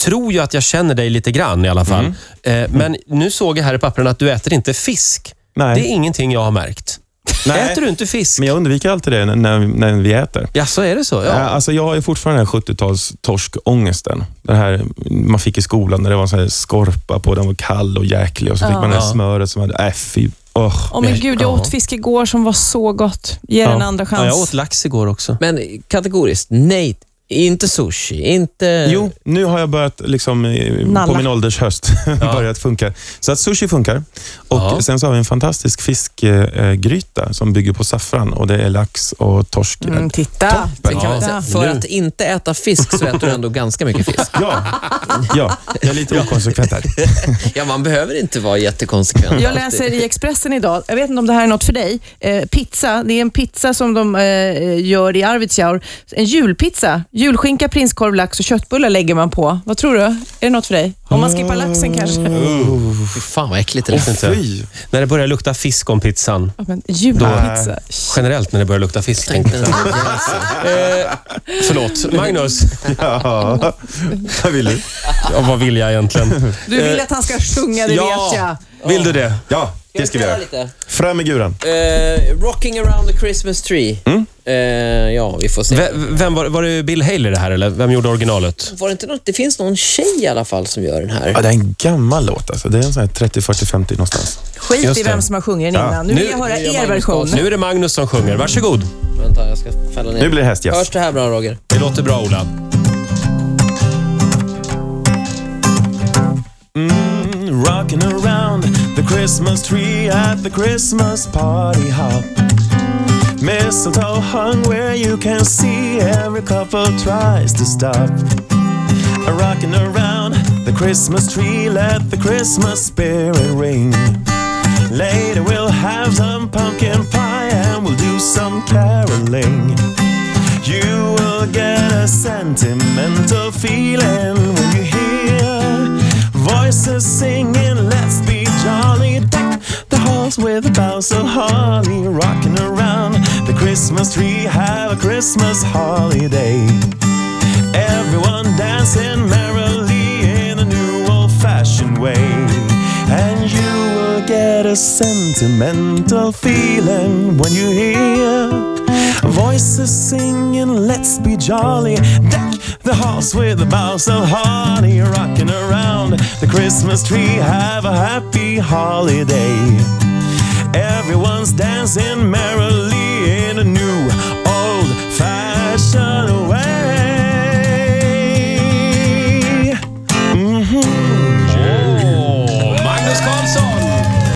tror ju att jag känner dig lite grann i alla fall. Mm. Eh, men nu såg jag här i pappren att du äter inte fisk. Nej. Det är ingenting jag har märkt. Nej. Äter du inte fisk? Men jag undviker alltid det när, när, när vi äter. Ja, så är det så? Ja. Ja. Alltså jag har ju fortfarande den här 70-tals torskångesten. Den här man fick i skolan när det var så här skorpa på, den var kall och jäklig och så fick man det här Ja. smöret som hade, äh fy, oh. Åh men gud, jag ja. åt fisk igår som var så gott. Ge Ja. en andra chans. Ja, jag åt lax igår också. Men kategoriskt, nej. Inte sushi, inte... Jo, nu har jag börjat liksom, Nalla. på min ålders höst börjat funka. Så att sushi funkar. Och Ja. Sen så har vi en fantastisk fiskgryta som bygger på saffran och det är lax och torsk. Mm, titta. Man Ja. För att inte äta fisk så äter du ändå ganska mycket fisk. Ja, ja, jag är lite okonsekvent här. Ja, man behöver inte vara jättekonsekvent. Jag läser i Expressen idag, jag vet inte om det här är något för dig, eh, pizza. Det är en pizza som de eh, gör i Arvidsjaur. En julpizza. Julskinka, prinskorv, lax och köttbullar lägger man på. Vad tror du? Är det något för dig? Om man skippar laxen kanske? Fy fan vad äckligt det lät. inte. Fy. När det börjar lukta fisk om pizzan. Ja, men julpizza. Generellt när det börjar lukta fisk. tänkte jag. eh, förlåt. Magnus, Ja, vad vill du? ja, vad vill jag egentligen? Du vill att han ska sjunga, det vet jag. Ja, vill du det? Ja, det ska vi göra. lite? Fram med guran. Eh, rocking around the Christmas tree. Eh, ja, vi får se. V- vem var, var det Bill Haley det här eller vem gjorde originalet? Var det inte något? Det finns någon tjej i alla fall som gör den här. Ja, det är en gammal låt. Alltså. Det är en sån här 30, 40, 50 någonstans. Skit Just i det. vem som har sjungit den Ja. innan. Nu Nu- vill jag höra nu er Magnus version. Nu är det Magnus som sjunger. Varsågod. Vänta, jag ska fälla ner. Nu blir det hästjazz. Hörs det här bra, Roger? Det låter bra Ola. Mm, rocking around Christmas tree at the Christmas party hop. Mistletoe hung where you can see every couple tries to stop. Rocking around the Christmas tree, let the Christmas spirit ring. Later we'll have some pumpkin pie and we'll do some caroling. You will get a sentimental feeling when you hear voices singing, with boughs of holly, rocking around the Christmas tree. Have a Christmas holiday. Everyone dancing merrily in a new old fashioned way. And you will get a sentimental feeling when you hear voices singing, let's be jolly. Deck the halls with the boughs of holly, rocking around the Christmas tree. Have a happy holiday. Everyone's dancing merrily